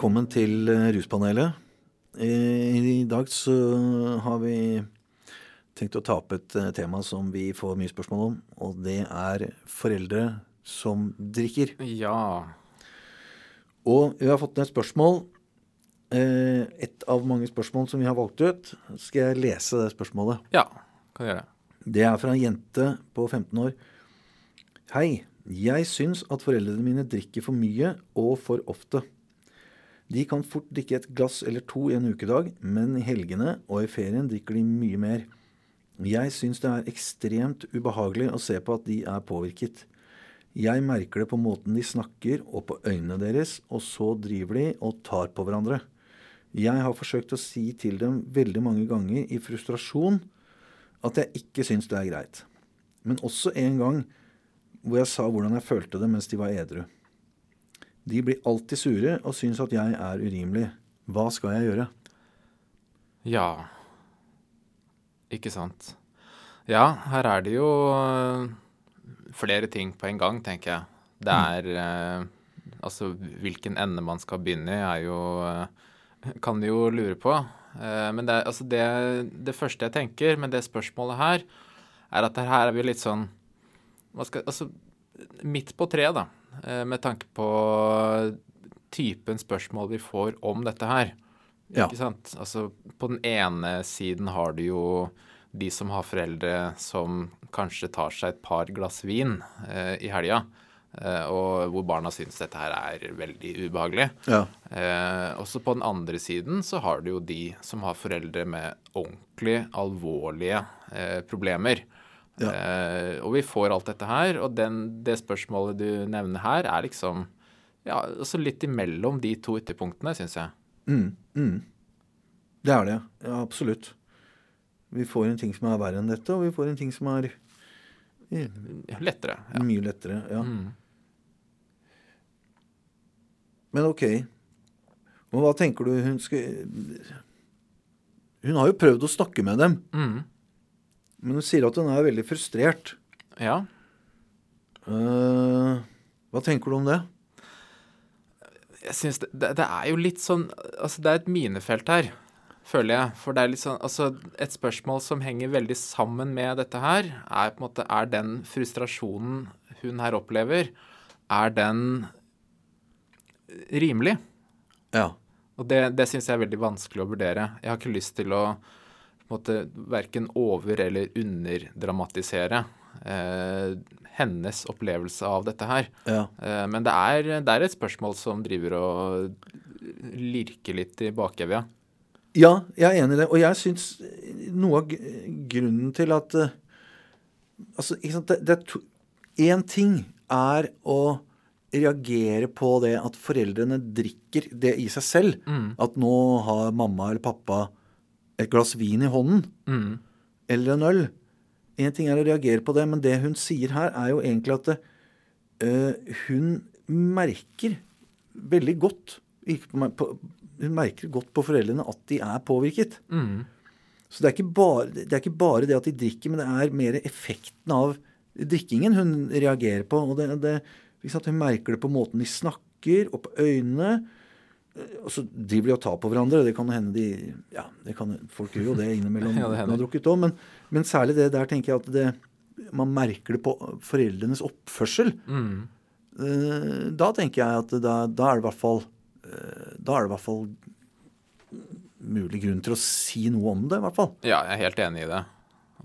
Velkommen til eh, Ruspanelet. Eh, I dag så har vi tenkt å ta opp et eh, tema som vi får mye spørsmål om, og det er foreldre som drikker. Ja. Og vi har fått ned et spørsmål, et av mange spørsmål som vi har valgt ut. Skal jeg lese det spørsmålet? Ja, kan du gjøre. Det er fra en jente på 15 år. Hei. Jeg syns at foreldrene mine drikker for mye og for ofte. De kan fort drikke et glass eller to i en ukedag, men i helgene og i ferien drikker de mye mer. Jeg syns det er ekstremt ubehagelig å se på at de er påvirket. Jeg merker det på måten de snakker og på øynene deres, og så driver de og tar på hverandre. Jeg har forsøkt å si til dem veldig mange ganger i frustrasjon at jeg ikke syns det er greit. Men også en gang hvor jeg sa hvordan jeg følte det mens de var edru. De blir alltid sure og syns at jeg er urimelig. Hva skal jeg gjøre? Ja Ikke sant. Ja, her er det jo eh, flere ting på en gang, tenker jeg. Det mm. er mm. Altså, hvilken ende man skal begynne i, er jo eh, Kan vi jo lure på. Men det, altså det, det første jeg tenker med det spørsmålet her, er at her er vi litt sånn skal, altså, midt på treet, da, eh, med tanke på typen spørsmål vi får om dette her. Ja. Ikke sant? Altså, på den ene siden har du jo de som har foreldre som kanskje tar seg et par glass vin eh, i helga, eh, og hvor barna syns dette her er veldig ubehagelig. Ja. Eh, også på den andre siden så har du jo de som har foreldre med ordentlig alvorlige eh, problemer. Ja. Eh, og vi får alt dette her, og den, det spørsmålet du nevner her, er liksom ja, altså litt imellom de to ytterpunktene, syns jeg. Mm, mm. Det er det, ja, absolutt. Vi får en ting som er verre enn dette, og vi får en ting som er Lettere. Ja. Mye lettere, ja. Mm. Men ok. Men hva tenker du hun skal Hun har jo prøvd å snakke med dem. Mm. Men hun sier at hun er veldig frustrert. Ja. Uh, hva tenker du om det? Jeg synes det, det, det, er jo litt sånn Altså, det er et minefelt her, føler jeg. For det er litt sånn Altså, et spørsmål som henger veldig sammen med dette her, er på en måte Er den frustrasjonen hun her opplever, er den rimelig? Ja. Og det, det syns jeg er veldig vanskelig å vurdere. Jeg har ikke lyst til å måte verken over- eller underdramatisere eh, hennes opplevelse av dette her. Ja. Eh, men det er, det er, et spørsmål som driver og lirker litt i bakevja. Ja, jeg er enig i det. Og jeg syns noe av grunnen til at eh, Altså, ikke sant, det, det er Én ting er å reagere på det at foreldrene drikker det i seg selv. Mm. At nå har mamma eller pappa et glass vin i hånden mm. eller en øl. Én ting er å reagere på det, men det hun sier her, er jo egentlig at uh, hun merker veldig godt på, Hun merker godt på foreldrene at de er påvirket. Mm. Så det er, bare, det er, ikke bare, det at de drikker, men det er mer effekten av drikkingen hun reagerer på. og det, det, Hun merker det på måten de snakker, og på øynene. Eh, og så driver de og tar på hverandre. Det kan hende de Ja, kan, folk gjør jo det innimellom ja, det har drukket òg. Men, men, særlig det der tenker jeg at det, man merker det på foreldrenes oppførsel. Mm. Uh, da tenker jeg at da, da, er det i hvert fall uh, Da er det i hvert fall mulig grunn til å si noe om det, i hvert fall. Ja, jeg er helt enig i det.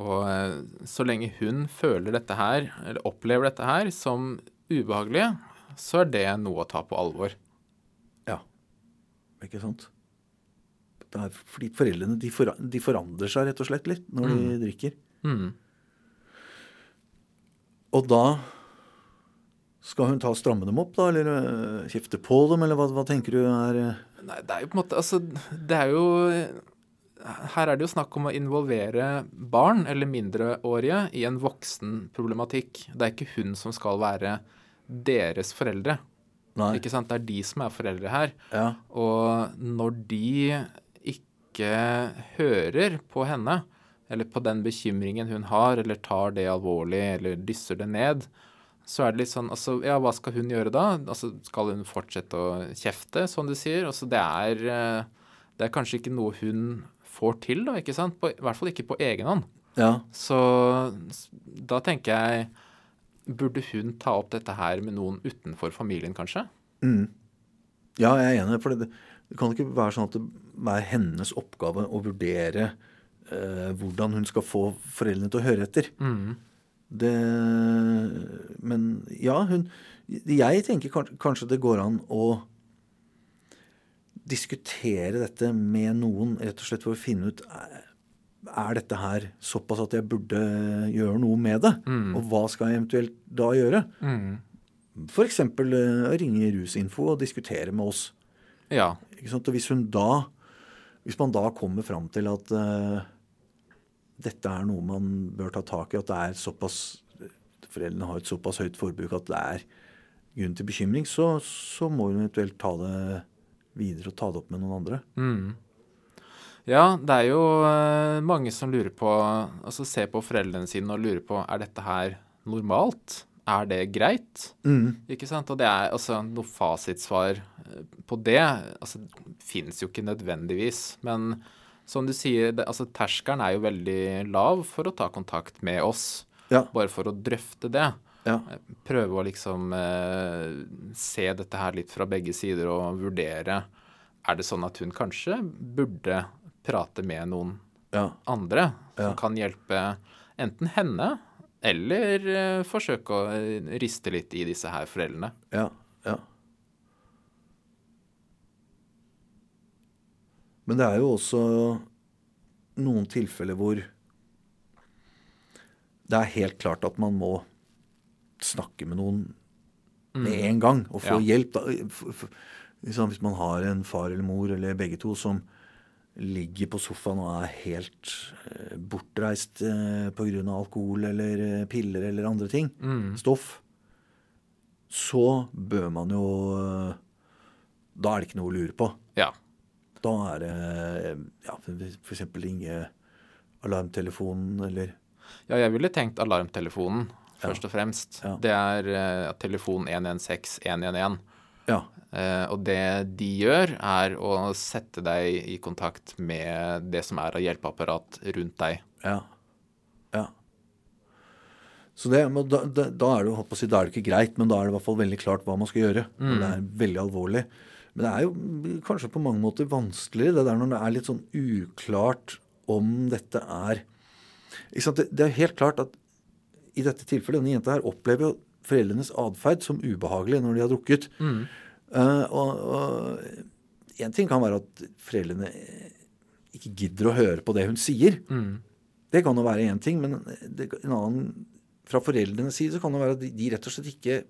Og uh, så lenge hun føler dette her, eller opplever dette her som ubehagelig, så er det noe å ta på alvor. Ikke sant? Det er fordi foreldrene de, for, de, forandrer seg rett og slett litt når mm. de drikker. Mm. Og da skal hun ta og stramme dem opp, da? Eller uh, kjefte på dem, eller hva, hva, tenker du er uh... Nei, det er jo på en måte Altså, det er jo Her er det jo snakk om å involvere barn, eller mindreårige, i en voksen problematikk. Det er ikke hun som skal være deres foreldre. Nei. Ikke sant? Det er de som er foreldre her. Ja. Og når de ikke hører på henne, eller på den bekymringen hun har, eller tar det alvorlig, eller dysser det ned, så er det litt sånn altså, Ja, hva skal hun gjøre da? Altså, skal hun fortsette å kjefte, som du sier? Altså, det er eh, Det er kanskje ikke noe hun får til, da, ikke sant? På, I hvert fall ikke på egen hånd. Ja. Så da tenker jeg Burde hun ta opp dette her med noen utenfor familien, kanskje? Mm. Ja, jeg er enig. For det, det kan ikke være sånn at det er hennes oppgave å vurdere eh, hvordan hun skal få foreldrene til å høre etter. Mm. Det Men ja, hun Jeg tenker kanskje, det går an å diskutere dette med noen, rett og slett for å finne ut er- er dette her såpass at jeg burde gjøre noe med det? Og hva skal jeg eventuelt da gjøre? Mm. F.eks. Uh, ringe Rusinfo og diskutere med oss. Ja. Og hvis hun da Hvis man da kommer fram til at uh, dette er noe man bør ta tak i, at det er såpass foreldrene har et såpass høyt forbruk at det er grunn til bekymring, så, så må hun eventuelt ta det videre og ta det opp med noen andre. Mm. Ja, det er jo eh, mange som lurer på Altså ser på foreldrene sine og lurer på er dette her normalt. Er det greit? Ikke sant? Og det er altså noe fasitsvar eh, på det altså fins jo ikke nødvendigvis. Men som du sier, det, altså terskelen er jo veldig lav for å ta kontakt med oss. Ja. Bare for å drøfte det. Ja. Prøve å liksom eh, se dette her litt fra begge sider og vurdere Er det sånn at hun kanskje burde prate med noen Ja. andre som Ja. kan hjelpe enten henne eller uh, forsøke å eh, riste litt i disse her foreldrene. Ja, ja. Men det er jo også noen tilfeller hvor det er helt klart at man må snakke med noen med en gang og få Ja. hjelp. Da. Liksom hvis man har en far eller mor eller begge to som ligger på sofaen og er helt eh, bortreist eh, pga. alkohol eller eh, piller eller andre ting, stoff, så bør man jo eh, Da er det ikke noe å lure på. Ja. Da er det ja, f.eks. ringe alarmtelefonen eller ja, jeg ville tenkt alarmtelefonen først og fremst. Ja. Det er telefon 116 111. Ja. Eh, og det de gjør, er å sette deg i kontakt med det som er av hjelpeapparat rundt deg. Ja. ja. Så det, da, da, da er det si, da er det ikke greit, men da er det i hvert fall veldig klart hva man skal gjøre. Mm. det er veldig alvorlig. Men det er jo kanskje på mange måter vanskeligere det der når det er litt sånn uklart om dette er? Det, det er helt klart at i dette tilfellet, denne jenta her opplever jo foreldrenes atferd som ubehagelig når de har drukket. Mm. Uh, og en ting kan være at foreldrene ikke gidder å høre på det hun sier. Det kan jo være én ting, men det, en annen fra foreldrenes side så kan det være at de, rett og slett ikke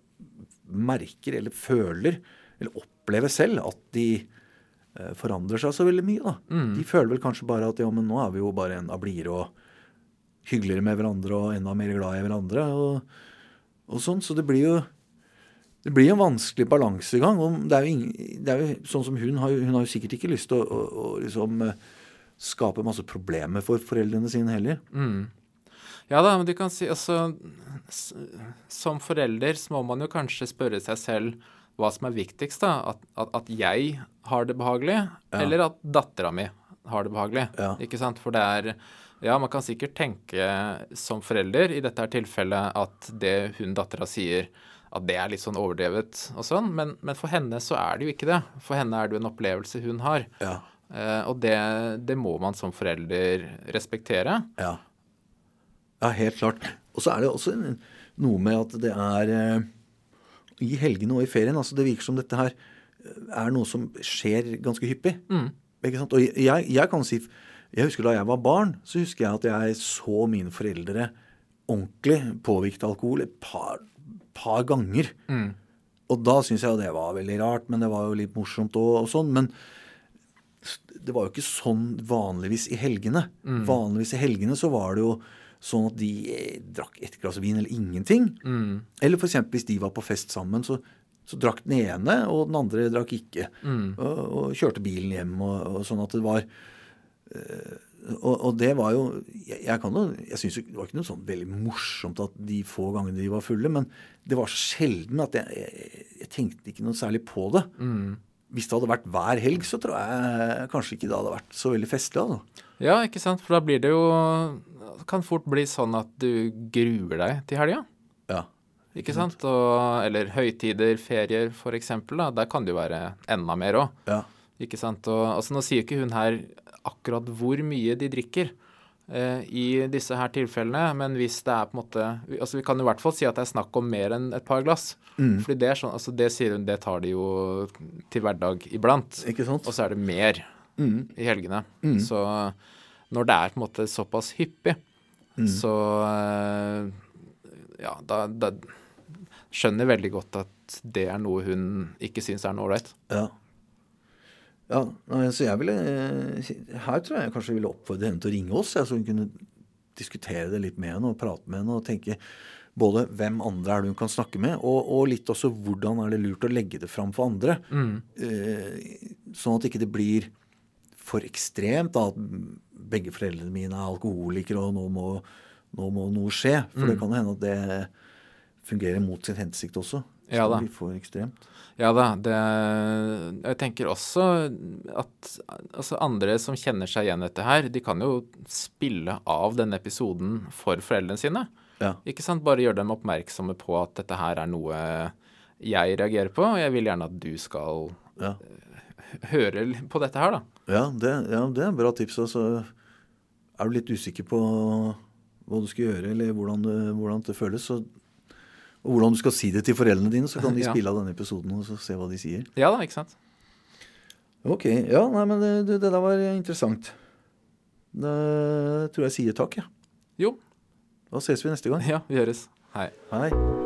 merker eller føler eller opplever selv at de eh, forandrer seg så veldig mye. da. De føler vel kanskje bare at ja, men nå er vi jo bare enda blidere og hyggeligere med hverandre og enda mer glad i hverandre. og, og sånn, Så det blir jo det blir en vanskelig balansegang. Det er jo, ingen, det er jo sånn som hun har, hun har jo sikkert ikke lyst til å, å, å liksom eh, skape masse problemer for foreldrene sine heller. Ja da, men du kan si altså Som forelder så må man jo kanskje spørre seg selv hva som er viktigst. da, At, at, at jeg har det behagelig, eller at dattera mi har det behagelig. Ja. Ikke sant? For det er Ja, man kan sikkert tenke som forelder i dette her tilfellet at det hun dattera sier, at det er litt sånn overdrevet og sånn, men, men for henne så er det jo ikke det. For henne er det jo en opplevelse hun har. Ja. Uh, og det, det må man som forelder respektere. Ja. Ja, helt klart. Og så er det også noe med at det er uh, i helgene og i ferien. altså Det virker som dette her eh, er noe som skjer ganske hyppig. Sant? Og jeg, jeg kan si Jeg husker da jeg var barn, så husker jeg at jeg så mine foreldre ordentlig påvirket av alkohol et par, par ganger. Og da syns jeg jo det var veldig rart, men det var jo litt morsomt og, og sånn. Men det var jo ikke sånn vanligvis i helgene. Vanligvis i helgene så var det jo sånn at de eh, drakk ett glass vin eller ingenting. Eller f.eks. hvis de var på fest sammen, så, så drakk den ene, og den andre drakk ikke. Og, og kjørte bilen hjem, og, og sånn at det var øh, og, og det var jo Jeg, jeg kan jo, jeg synes jo det var ikke noe sånn veldig morsomt at de få gangene de var fulle, men det var så sjelden at jeg, jeg, jeg tenkte ikke noe særlig på det. Hvis det hadde vært hver helg, så tror jeg kanskje ikke det hadde vært så veldig festlig. altså. Ja, ikke sant? For da blir det jo kan fort bli sånn at du gruer deg til helga. Ja. Ikke sant? Og, eller høytider, ferier f.eks. Der kan det jo være enda mer òg. Ja. Ikke sant? Og, altså, nå sier ikke hun her akkurat hvor mye de drikker eh, i disse her tilfellene, men hvis det er på en måte altså Vi kan i hvert fall si at det er snakk om mer enn et par glass. Fordi det er sånn, altså det sier hun, det tar de jo til hverdag iblant. Ikke sant? Og så er det mer i helgene. Så når det er på en måte såpass hyppig, så eh, ja, da, da skjønner veldig godt at det er noe hun ikke syns er noe ålreit. Ja. Ja, så jeg ville eh, Her tror jeg kanskje jeg ville oppfordre henne til å ringe oss, så hun kunne diskutere det litt med henne og prate med henne og tenke både hvem andre er det hun kan snakke med, og, og litt også hvordan er det lurt å legge det fram for andre. Mm. sånn at ikke det blir for ekstremt da, at begge foreldrene mine er alkoholikere, og nå må, nå må noe skje. For det kan hende at det fungerer mot sin hensikt også. Ja da. blir for ekstremt. Ja da, det Jeg tenker også at altså andre som kjenner seg igjen i dette her, de kan jo spille av denne episoden for foreldrene sine. Ja. Ikke sant? Bare gjøre dem oppmerksomme på at dette her er noe jeg reagerer på, og jeg vil gjerne at du skal Ja. høre på dette her, da. Ja, det, ja, det er bra tips. Altså, er du litt usikker på hva du skal gjøre, eller hvordan det, hvordan det føles, så, og hvordan du skal si det til foreldrene dine, så kan de spille av denne episoden og så se hva de sier. Ja da, ikke sant? Ok, ja, nei, men det, det, der var interessant. Da tror jeg sier takk, jeg. Ja. Jo. Da ses vi neste gang. Ja, vi høres. Hei. Hei.